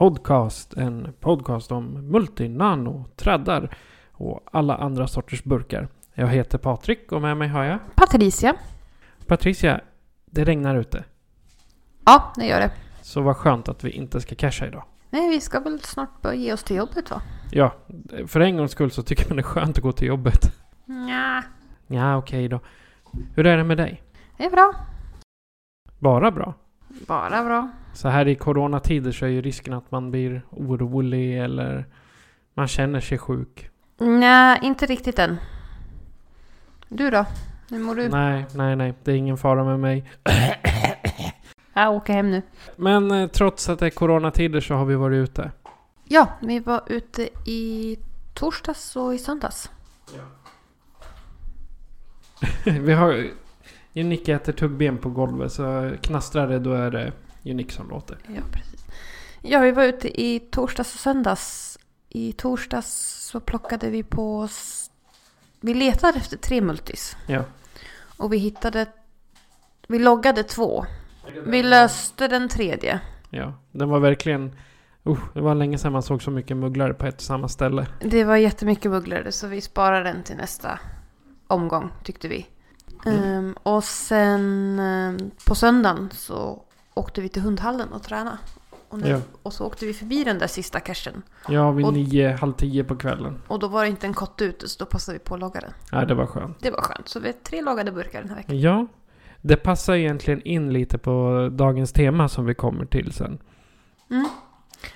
Podcast. En podcast om multinano, traddar och alla andra sorters burkar. Jag heter Patrik och med mig har jag Patricia. Patricia. Det regnar ute. Ja, det gör det. Så vad skönt att vi inte ska casha idag. Nej, vi ska väl snart börja ge oss till jobbet va? Ja, för en gångs skull så tycker man det är skönt att gå till jobbet. Ja, Ja, okej då. Hur är det med dig? det är bra. Bara bra? Bara bra. Så här i coronatider så är ju risken att man blir orolig eller man känner sig sjuk. Nej, inte riktigt än. Du då? Hur mår du? Nej, nej, nej. Det är ingen fara med mig. Jag åker hem nu. Men eh, trots att det är coronatider så har vi varit ute. Ja, vi var ute i torsdags och i söndags. vi har... Unique äter tuggben på golvet så knastrar det då är det Unique som låter. Ja, precis. Ja, vi var ute i torsdags och söndags. I torsdags så plockade vi på oss... Vi letade efter tre multis. Ja. Och vi hittade... Vi loggade två. Vi löste den tredje. Ja, den var verkligen... Uh, det var länge sedan man såg så mycket mugglare på ett och samma ställe. Det var jättemycket bugglare så vi sparar den till nästa omgång tyckte vi. Mm. Ehm, och sen ehm, på söndagen så åkte vi till hundhallen och tränade. Och, nu, Ja. och så åkte vi förbi den där sista cashen. Ja, vid Och- nio, halv tio på kvällen. Och då var det inte en kotte ute så då passade vi på att logga den. Nej, det var skönt. Det var skönt. Så vi har tre loggade burkar den här veckan. Ja, det passar egentligen in lite på dagens tema som vi kommer till sen. Mm.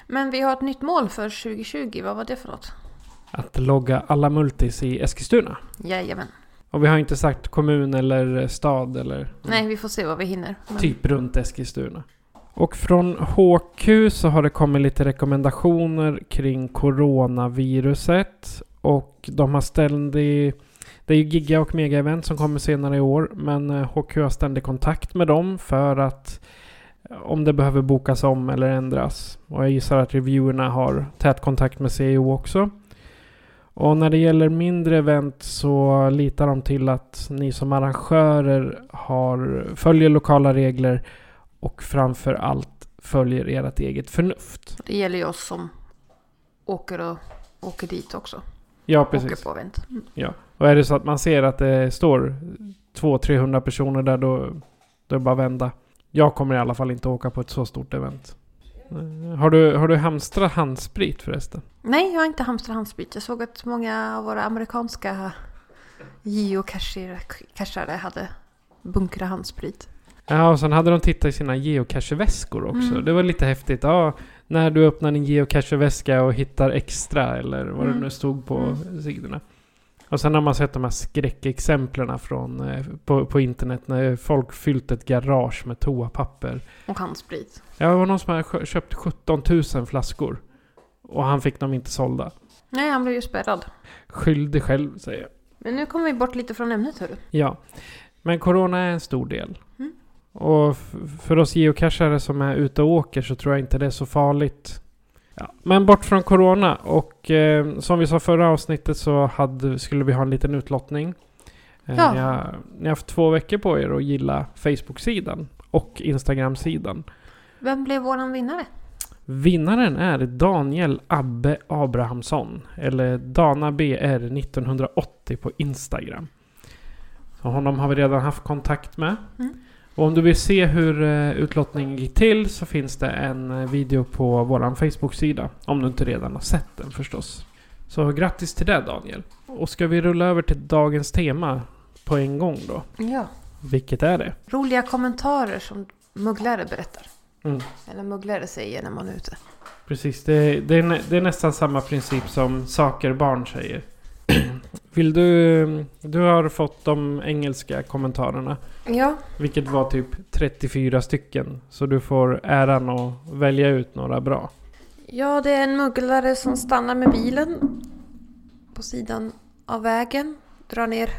Men vi har ett nytt mål för 2020. Vad var det för något? Att logga alla multis i Eskilstuna. Jajamän. Och vi har inte sagt kommun eller stad eller Nej, vi får se vad vi hinner. Typ runt Eskilstuna. Och från HQ så har det kommit lite rekommendationer kring coronaviruset. Och de har ständig... Det är ju giga och mega-event som kommer senare i år. Men eh, HQ har ständig kontakt med dem för att eh, om det behöver bokas om eller ändras. Och jag gissar att reviewerna har tät kontakt med CEO också. Och när det gäller mindre event så litar de till att ni som arrangörer har, följer lokala regler och framför allt följer ert eget förnuft. Det gäller ju oss som åker, och, åker dit också. Ja, Åker precis. på event. Och är det så att man ser att det står 200-300 personer där då, då är det bara att vända. Jag kommer i alla fall inte åka på ett så stort event. Har du, har du hamstrat handsprit förresten? Nej, jag har inte hamstrat handsprit. Jag såg att många av våra amerikanska geocachare hade bunkrat handsprit. Ja, och sen hade de tittat i sina geocacheväskor också. Mm. Det var lite häftigt. Ja, när du öppnar din geocacheväska och hittar extra eller vad det Mm. nu stod på Mm. sidorna. Och sen har man sett de här skräckexemplen från, eh, på, på internet när folk fyllt ett garage med toapapper. Och handsprit. Ja, det var någon som hade köpt 17 000 flaskor. Och han fick dem inte sålda. Nej, han blev ju spärrad. Skyldig själv, säger jag. Men nu kommer vi bort lite från ämnet hörru. Ja. Men corona är en stor del. Mm. Och för oss geocachare som är ute och åker så tror jag inte det är så farligt. Ja. Men bort från corona och eh, som vi sa förra avsnittet så hade, skulle vi ha en liten utlottning. Eh, Ja. ni, har, ni har haft två veckor på er att gilla Facebook-sidan och Instagram-sidan. Vem blev våran vinnare? Vinnaren är Daniel Abbe Abrahamsson. Eller Dana BR 1980 på Instagram. Så honom har vi redan haft kontakt med. Mm. Och om du vill se hur eh, utlottningen gick till så finns det en eh, video på vår Facebook-sida. Om du inte redan har sett den förstås. Så grattis till det Daniel. Och ska vi rulla över till dagens tema på en gång då? Ja. Vilket är det? Roliga kommentarer som mugglare berättar. Mm. Eller mugglare säger när man är ute. Precis, det, det, är, det är nästan samma princip som saker barn säger. Vill du... Du har fått de engelska kommentarerna. Ja. Vilket var typ 34 stycken. Så du får äran att välja ut några bra. Ja, det är en mugglare som stannar med bilen på sidan av vägen. Drar ner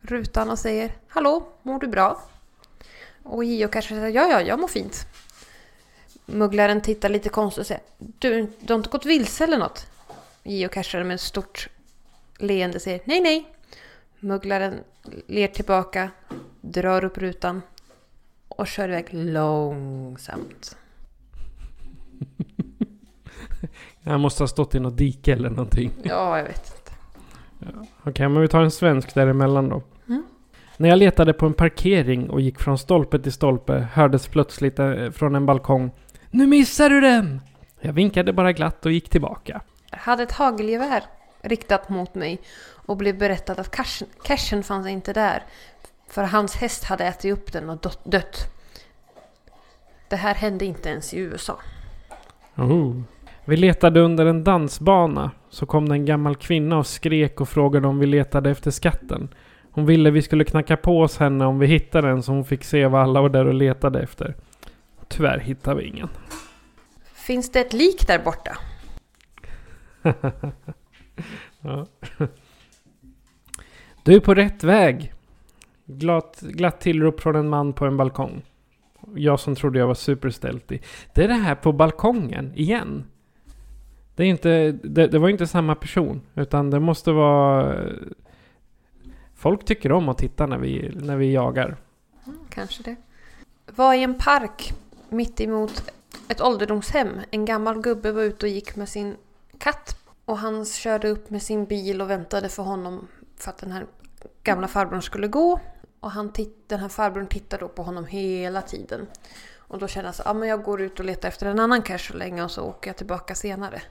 rutan och säger Hallå, mår du bra? Och Gio kanske säger ja, ja, jag mår fint. Mugglaren tittar lite konstigt och säger Du, du har inte gått vilse eller något? Gio kanske med ett stort leende säger nej, nej. Mugglaren ler tillbaka, drar upp rutan och kör iväg långsamt. Jag måste ha stått i något dike eller någonting. Ja, jag vet inte. Okej, men vi tar en svensk däremellan då. Mm. När jag letade på en parkering och gick från stolpe till stolpe hördes plötsligt eh, från en balkong Nu missar du den! Jag vinkade bara glatt och gick tillbaka. hade ett hagelgevär riktat mot mig och blev berättat att cashen, cashen fanns inte där. För hans häst hade ätit upp den och dött- dött. Det här hände inte ens i USA. Oh. Vi letade under en dansbana. Så kom det en gammal kvinna och skrek och frågade om vi letade efter skatten. Hon ville vi skulle knacka på oss henne om vi hittade den så hon fick se vad alla var där och letade efter. Tyvärr hittade vi ingen. Finns det ett lik där borta? Ja. Du är på rätt väg. Glatt, glatt tillrop från en man på en balkong. Jag som trodde jag var supersteltig. Det är det här på balkongen igen. Det, är inte, det, det var inte samma person. Utan det måste vara... Folk tycker om att titta när vi, när vi jagar. Mm, kanske det. Var i en park mitt emot ett ålderdomshem. En gammal gubbe var ute och gick med sin katt. Och han körde upp med sin bil och väntade för honom för att den här gamla farbrorn skulle gå. Och han titt, den här farbrorn tittade då på honom hela tiden. Och då kände han så ah, men jag går ut och letar efter en annan cash så länge och så åker jag tillbaka senare.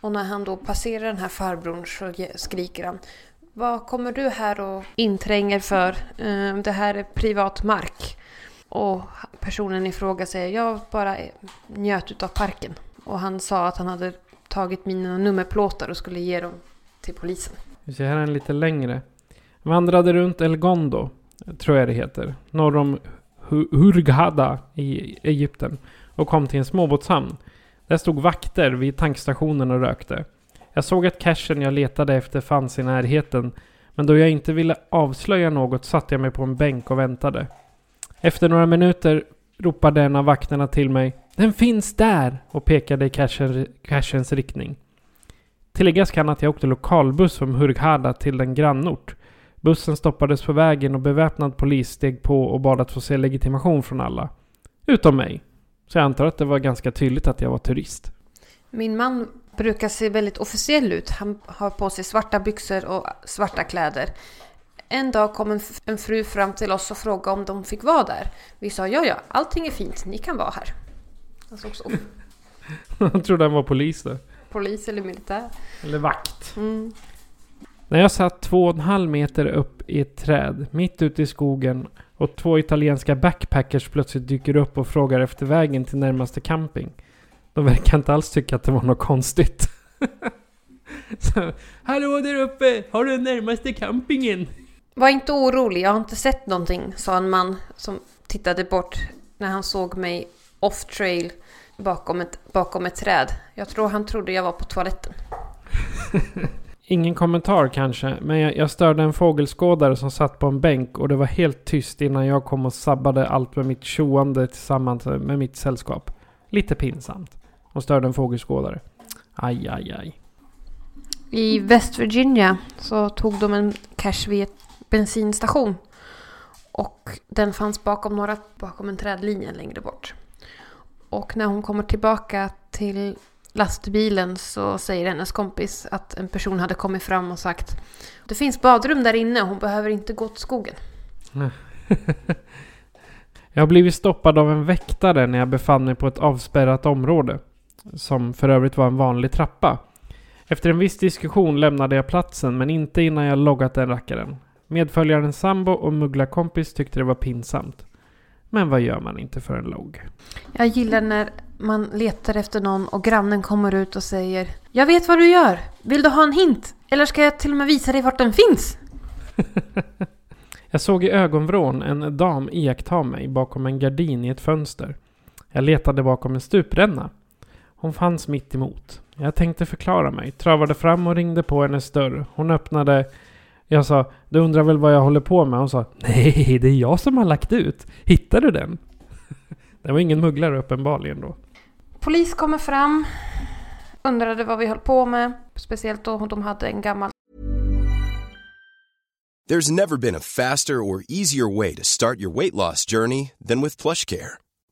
Och när han då passerar den här farbrorn så skriker han Vad kommer du här och intränger för? Eh, det här är privat mark. Och personen i fråga säger jag bara eh, njöt utav parken. Och han sa att han hade tagit mina nummerplåtar och skulle ge dem till polisen. Vi ser här en lite längre. Vandrade runt El Gondo, tror jag det heter, norr om Hurghada i Egypten och kom till en småbåtshamn. Där stod vakter vid tankstationen och rökte. Jag såg att cashen jag letade efter fanns i närheten, men då jag inte ville avslöja något satte jag mig på en bänk och väntade. Efter några minuter ropade en av vakterna till mig den finns där! och pekade i cashens riktning. Tilläggas kan att jag åkte lokalbuss från Hurghada till en grannort. Bussen stoppades på vägen och beväpnad polis steg på och bad att få se legitimation från alla. Utom mig. Så jag antar att det var ganska tydligt att jag var turist. Min man brukar se väldigt officiell ut. Han har på sig svarta byxor och svarta kläder. En dag kom en, en fru fram till oss och frågade om de fick vara där. Vi sa ja, ja, allting är fint, ni kan vara här. Han såg så Jag trodde han var polis där. polis eller militär. Eller vakt. Mm. När jag satt två och en halv meter upp i ett träd, mitt ute i skogen och två italienska backpackers plötsligt dyker upp och frågar efter vägen till närmaste camping. De verkar inte alls tycka att det var något konstigt. Så, Hallå där uppe! Har du närmaste campingen? Var inte orolig, jag har inte sett någonting, sa en man som tittade bort när han såg mig off trail bakom ett, bakom ett träd. Jag tror han trodde jag var på toaletten. Ingen kommentar kanske, men jag, jag störde en fågelskådare som satt på en bänk och det var helt tyst innan jag kom och sabbade allt med mitt tjoande tillsammans med mitt sällskap. Lite pinsamt. Och störde en fågelskådare. Aj, aj, aj. I West Virginia så tog de en cash vid ett bensinstation. Och den fanns bakom, några, bakom en trädlinje längre bort. Och när hon kommer tillbaka till lastbilen så säger hennes kompis att en person hade kommit fram och sagt Det finns badrum där inne, hon behöver inte gå till skogen. Jag har blivit stoppad av en väktare när jag befann mig på ett avspärrat område. Som för övrigt var en vanlig trappa. Efter en viss diskussion lämnade jag platsen men inte innan jag loggat den rackaren. Medföljaren sambo och mugglarkompis tyckte det var pinsamt. Men vad gör man inte för en logg? Jag gillar när man letar efter någon och grannen kommer ut och säger Jag vet vad du gör! Vill du ha en hint? Eller ska jag till och med visa dig vart den finns? Jag såg i ögonvrån en dam iaktta mig bakom en gardin i ett fönster. Jag letade bakom en stupränna. Hon fanns mitt emot. Jag tänkte förklara mig, travade fram och ringde på hennes dörr. Hon öppnade. Jag sa, du undrar väl vad jag håller på med? Hon sa, nej, det är jag som har lagt ut. Hittar du den? Det var ingen mugglare uppenbarligen då. Polis kommer fram, undrade vad vi höll på med. Speciellt då de hade en gammal There's never been a faster or easier way to start your weight loss journey than with PlushCare.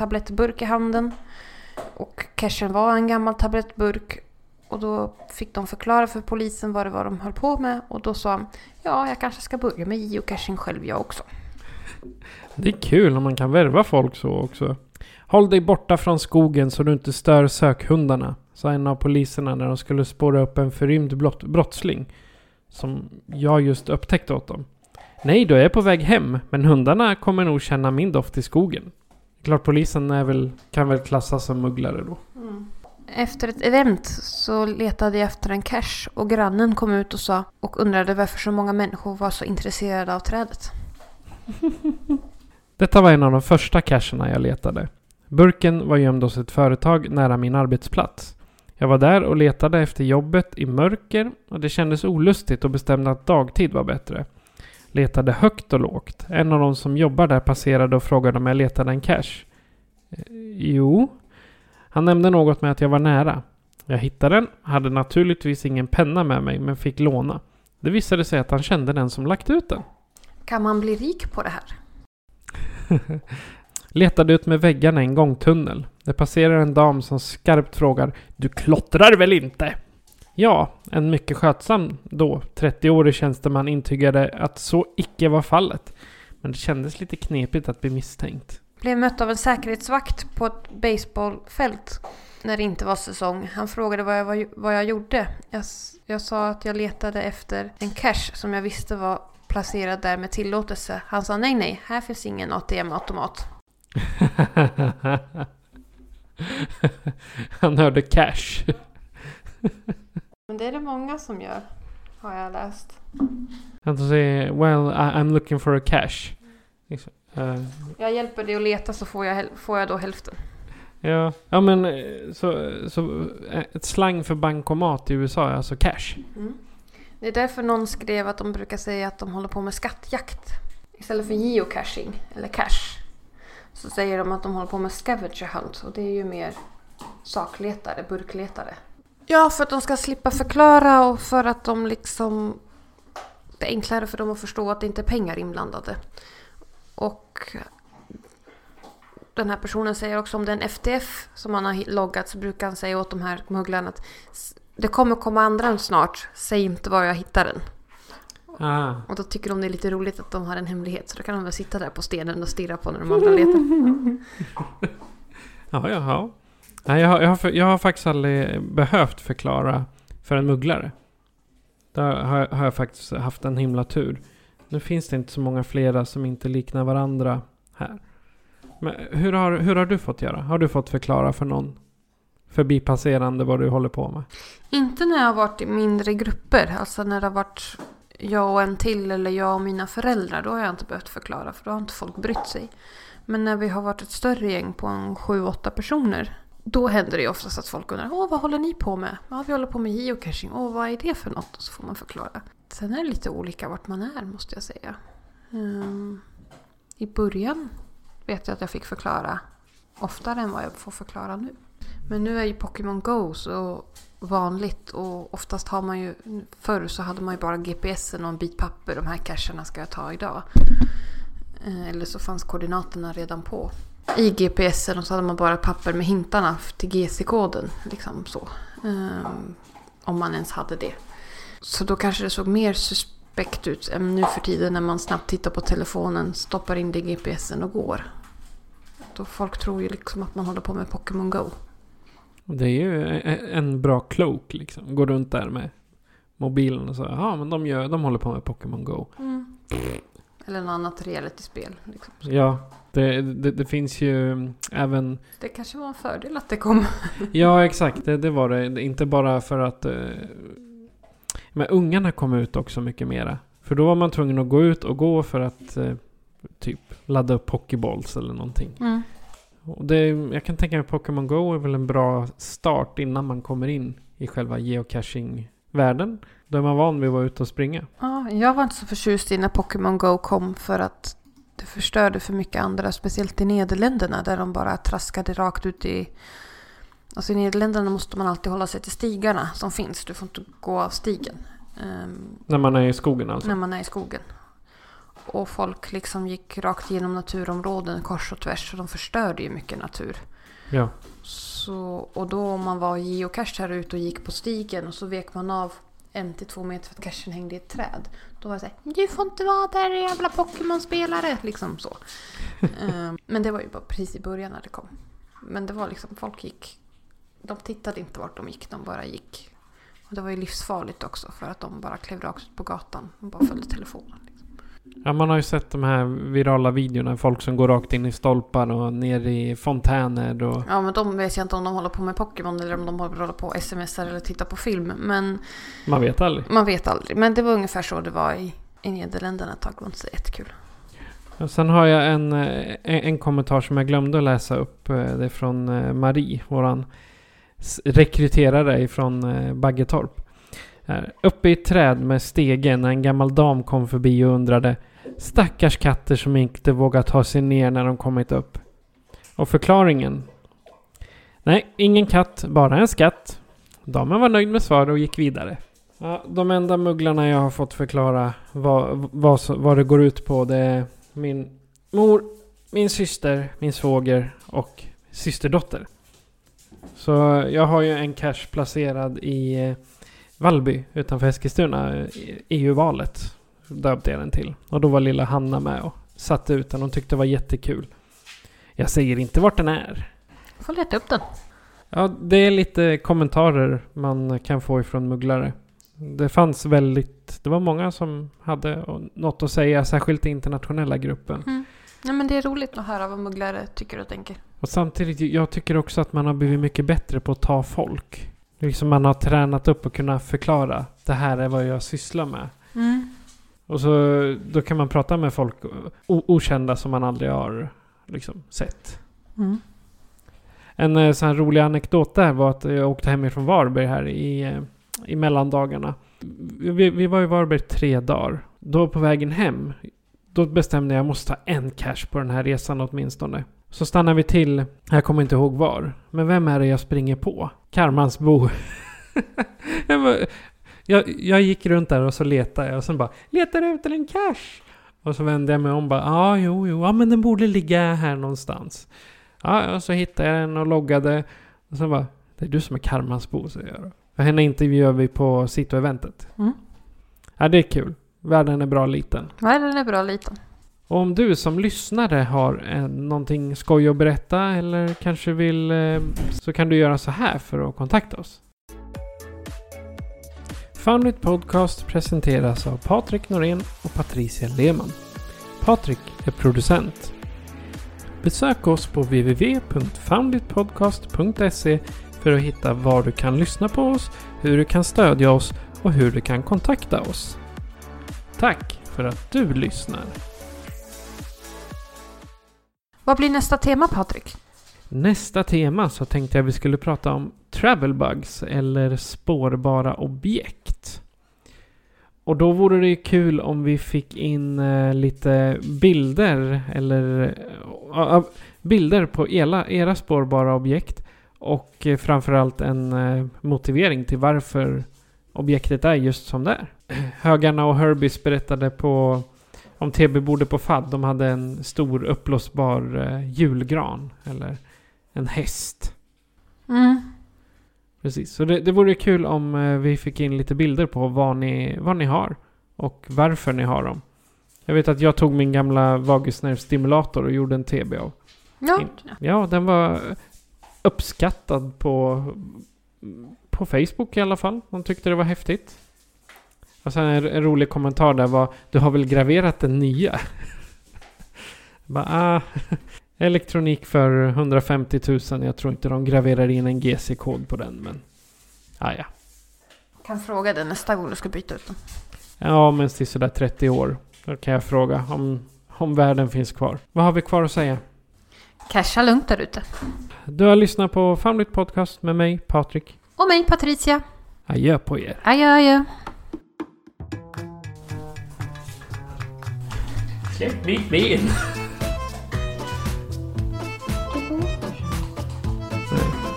Tablettburk i handen. Och cashen var en gammal tablettburk. Och då fick de förklara för polisen vad det var de höll på med. Och då sa han, ja jag kanske ska börja med geocaching själv jag också. Det är kul om man kan värva folk så också. Håll dig borta från skogen så du inte stör sökhundarna, sa en av poliserna när de skulle spåra upp en förrymd blott- brottsling. Som jag just upptäckte åt dem. Nej, då är jag på väg hem, men hundarna kommer nog känna min doft i skogen. Klart polisen är väl, kan väl klassas som mugglare då. Efter ett event så letade jag efter en cache och grannen kom ut och sa och undrade varför så många människor var så intresserade av trädet. Detta var en av de första cacherna jag letade. Burken var gömd hos ett företag nära min arbetsplats. Jag var där och letade efter jobbet i mörker och det kändes olustigt och bestämde att dagtid var bättre. Letade högt och lågt. En av de som jobbar där passerade och frågade om jag letade en cache. Eh, Jo. Han nämnde något med att jag var nära. Jag hittade den, hade naturligtvis ingen penna med mig men fick låna. Det visade sig att han kände den som lagt ut den. Kan man bli rik på det här? Letade ut med väggarna i en gångtunnel. Det passerar en dam som skarpt frågar Du klottrar väl inte? Ja, en mycket skötsam då 30-årig tjänsteman intygade att så icke var fallet. Men det kändes lite knepigt att bli misstänkt. Blev mött av en säkerhetsvakt på ett baseballfält när det inte var säsong. Han frågade vad jag, vad jag gjorde. Jag, jag sa att jag letade efter en cash som jag visste var placerad där med tillåtelse. Han sa nej, nej, här finns ingen ATM-automat. Han hörde cash. Men det är det många som gör, har jag läst. Han säger Well, I, I'm looking for a cash. Eh, Jag hjälper dig att leta så får jag, får jag då hälften. ja, ja men eh, så, så eh, ett slang för bankomat i USA är alltså cash. Det är därför någon skrev att de brukar säga att de håller på med skattjakt. Istället för geocaching, eller cash. Så säger de att de håller på med scavenger hunt och det är ju mer sakletare, burkletare. Ja, för att de ska slippa förklara och för att de liksom... Det är enklare för dem att förstå att det inte är pengar inblandade. Och den här personen säger också om det är en FTF som han har loggat så brukar han säga åt de här mugglarna att "S- det kommer komma andra snart, säg inte var jag hittar den. Ah. Och då tycker de det är lite roligt att de har en hemlighet så då kan de väl sitta där på stenen och stirra på när de andra letar. Ja, jaha. Nej, jag, har, jag, har, jag har faktiskt aldrig behövt förklara för en mugglare. Där har, jag- har jag faktiskt haft en himla tur. Nu finns det inte så många flera som inte liknar varandra här. Men hur har, hur har du fått göra? Har du fått förklara för någon förbipasserande vad du håller på med? Inte när jag har varit i mindre grupper. Alltså när det har varit jag och en till eller jag och mina föräldrar. Då har jag inte behövt förklara för då har inte folk brytt sig. Men när vi har varit ett större gäng på en sju, åtta personer. Då händer det ju oftast att folk undrar Åh, vad håller ni på med? Ja, vi håller på med geocaching. Åh, vad är det för något? Och så får man förklara. Sen är det lite olika vart man är måste jag säga. Um, I början vet jag att jag fick förklara oftare än vad jag får förklara nu. Men nu är ju Pokémon Go så vanligt och oftast har man ju förr så hade man ju bara GPSen och en bit papper. De här cacherna ska jag ta idag. Ehm, eller så fanns koordinaterna redan på i GPSen och så hade man bara papper med hintarna till GC-koden. Liksom så. Ehm, om man ens hade det. Så då kanske det såg mer suspekt ut än nu för tiden när man snabbt tittar på telefonen, stoppar in det i GPSen och går. Då folk tror ju liksom att man håller på med Pokémon Go. Det är ju e- en bra cloak liksom. Gå runt där med mobilen och så. Ja, men de, gör, de håller på med Pokémon Go. Eller något annat realityspel. Liksom. Ja, det, det, det finns ju även... Det kanske var en fördel att det kom. Ja, exakt. Det, det var det. Inte bara för att... Eh, men ungarna kom ut också mycket mera. För då var man tvungen att gå ut och gå för att eh, typ ladda upp pokéballs eller någonting. Mm. Och det, jag kan tänka mig Pokémon Go är väl en bra start innan man kommer in i själva geocaching-världen. Då är man van vid att vara ute och springa. Ja, jag var inte så förtjust i när Pokémon Go kom för att det förstörde för mycket andra. Speciellt i Nederländerna där de bara traskade rakt ut i... Alltså i Nederländerna måste man alltid hålla sig till stigarna som finns. Du får inte gå av stigen. ehm, När man är i skogen alltså. när man är i skogen. Och folk liksom gick rakt igenom naturområden kors och tvärs. Så de förstörde ju mycket natur. Ja. Så, och då om man var geocache här ute och gick på stigen och så vek man av en till två meter för att cachen hängde i ett träd. Då var det såhär, du får inte vara där jävla Pokémon-spelare. Liksom så. Ehm, Men det var ju bara precis i början när det kom. Men det var liksom, folk gick, de tittade inte vart de gick, de bara gick. Och det var ju livsfarligt också för att de bara klev rakt ut på gatan och bara följde telefonen. Ja, man har ju sett de här virala videorna. Folk som går rakt in i stolpar och ner i fontäner och... Ja men de vet jag inte om de håller på med Pokémon eller om de håller på smsar eller tittar på film. Men Man vet aldrig. Man vet aldrig, men det var ungefär så det var i, i Nederländerna ett tag. Det var inte så jättekul. Och sen har jag en, eh, en, en kommentar som jag glömde att läsa upp. eh, Det är från eh, Marie, våran s- rekryterare ifrån eh, Baggetorp. Här. Uppe i ett träd med stegen när en gammal dam kom förbi och undrade Stackars katter som inte vågar ta sig ner när de kommit upp. Och förklaringen? Nej, ingen katt, bara en skatt. Damen var nöjd med svaret och gick vidare. Ja, de enda mugglarna jag har fått förklara vad, vad, vad det går ut på det är min mor, min syster, min svåger och systerdotter. Så jag har ju en cash placerad i eh, Vallby utanför Eskilstuna. eh, i EU-valet döpte jag den till. Och då var lilla Hanna med och satte ut den. Hon tyckte det var jättekul. Jag säger inte vart den är. Jag får leta upp den. Ja, det är lite kommentarer man kan få ifrån mugglare. Det fanns väldigt... Det var många som hade något att säga, särskilt i internationella gruppen. Ja, men det är roligt att höra vad mugglare tycker och tänker. Och samtidigt, jag tycker också att man har blivit mycket bättre på att ta folk. Liksom man har tränat upp och kunna förklara. Det här är vad jag sysslar med. Och så då kan man prata med folk, okända som man aldrig har liksom, sett. Mm. En eh, sån här rolig anekdot där var att jag åkte hemifrån Varberg här i, eh, i mellandagarna. Vi, vi var i Varberg tre dagar. Då på vägen hem, då bestämde jag att jag måste ta en cash på den här resan åtminstone. Så stannade vi till, jag kommer inte ihåg var. Men vem är det jag springer på? Karmansbo. jag, bara, jag, jag gick runt där och så letade jag och sen bara Letar du efter en cash? Och så vände jag mig om och bara Ja, jo, jo, ja men den borde ligga här någonstans. Ja, och så hittade jag den och loggade. Och sen bara, det är du som är Karmansbo, säger jag då. För henne intervjuar vi på Cito-eventet. Mm. Ja, det är kul. Världen är bra liten. Nej, den är bra liten. Och om du som lyssnare har eh, någonting skoj att berätta eller kanske vill eh, så kan du göra så här för att kontakta oss. Foundit Podcast presenteras av Patrik Norén och Patricia Lehmann. Patrik är producent. Besök oss på www.founditpodcast.se för att hitta var du kan lyssna på oss, hur du kan stödja oss och hur du kan kontakta oss. Tack för att du lyssnar! Vad blir nästa tema Patrik? Nästa tema så tänkte jag vi skulle prata om travel bugs eller spårbara objekt. Och då vore det ju kul om vi fick in eh, lite bilder eller eh, bilder på era, era spårbara objekt och eh, framförallt en motivering till varför objektet är just som det är. Högarna och Herbies berättade på om TB-bordet på FAD. De hade en stor uppblåsbar eh, julgran eller en häst. Mm. Precis, så det, det vore kul om eh, vi fick in lite bilder på vad ni, vad ni har och varför ni har dem. Jag vet att jag tog min gamla vagusnervstimulator och gjorde en TB av. Ja. Ja, den var uppskattad på, på Facebook i alla fall. De tyckte det var häftigt. Och sen en, en rolig kommentar där var Du har väl graverat den nya? Bara, ah, elektronik för 150 000. Jag tror inte de graverar in en GC-kod på den men... Ah, ja. Kan fråga den nästa gång du ska byta ut den. Ja, men till sådär 30 år. Då kan jag fråga om, om världen finns kvar. Vad har vi kvar att säga? Casha lugnt där ute. Du har lyssnat på Family Podcast med mig, Patrik. Och mig Patricia. Adjö på er. Adjö adjö. Släpp mitt ben!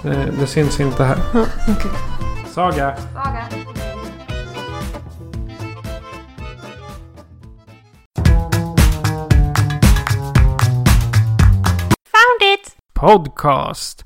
Det, det syns inte här. Saga! Found it! Podcast!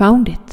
found it.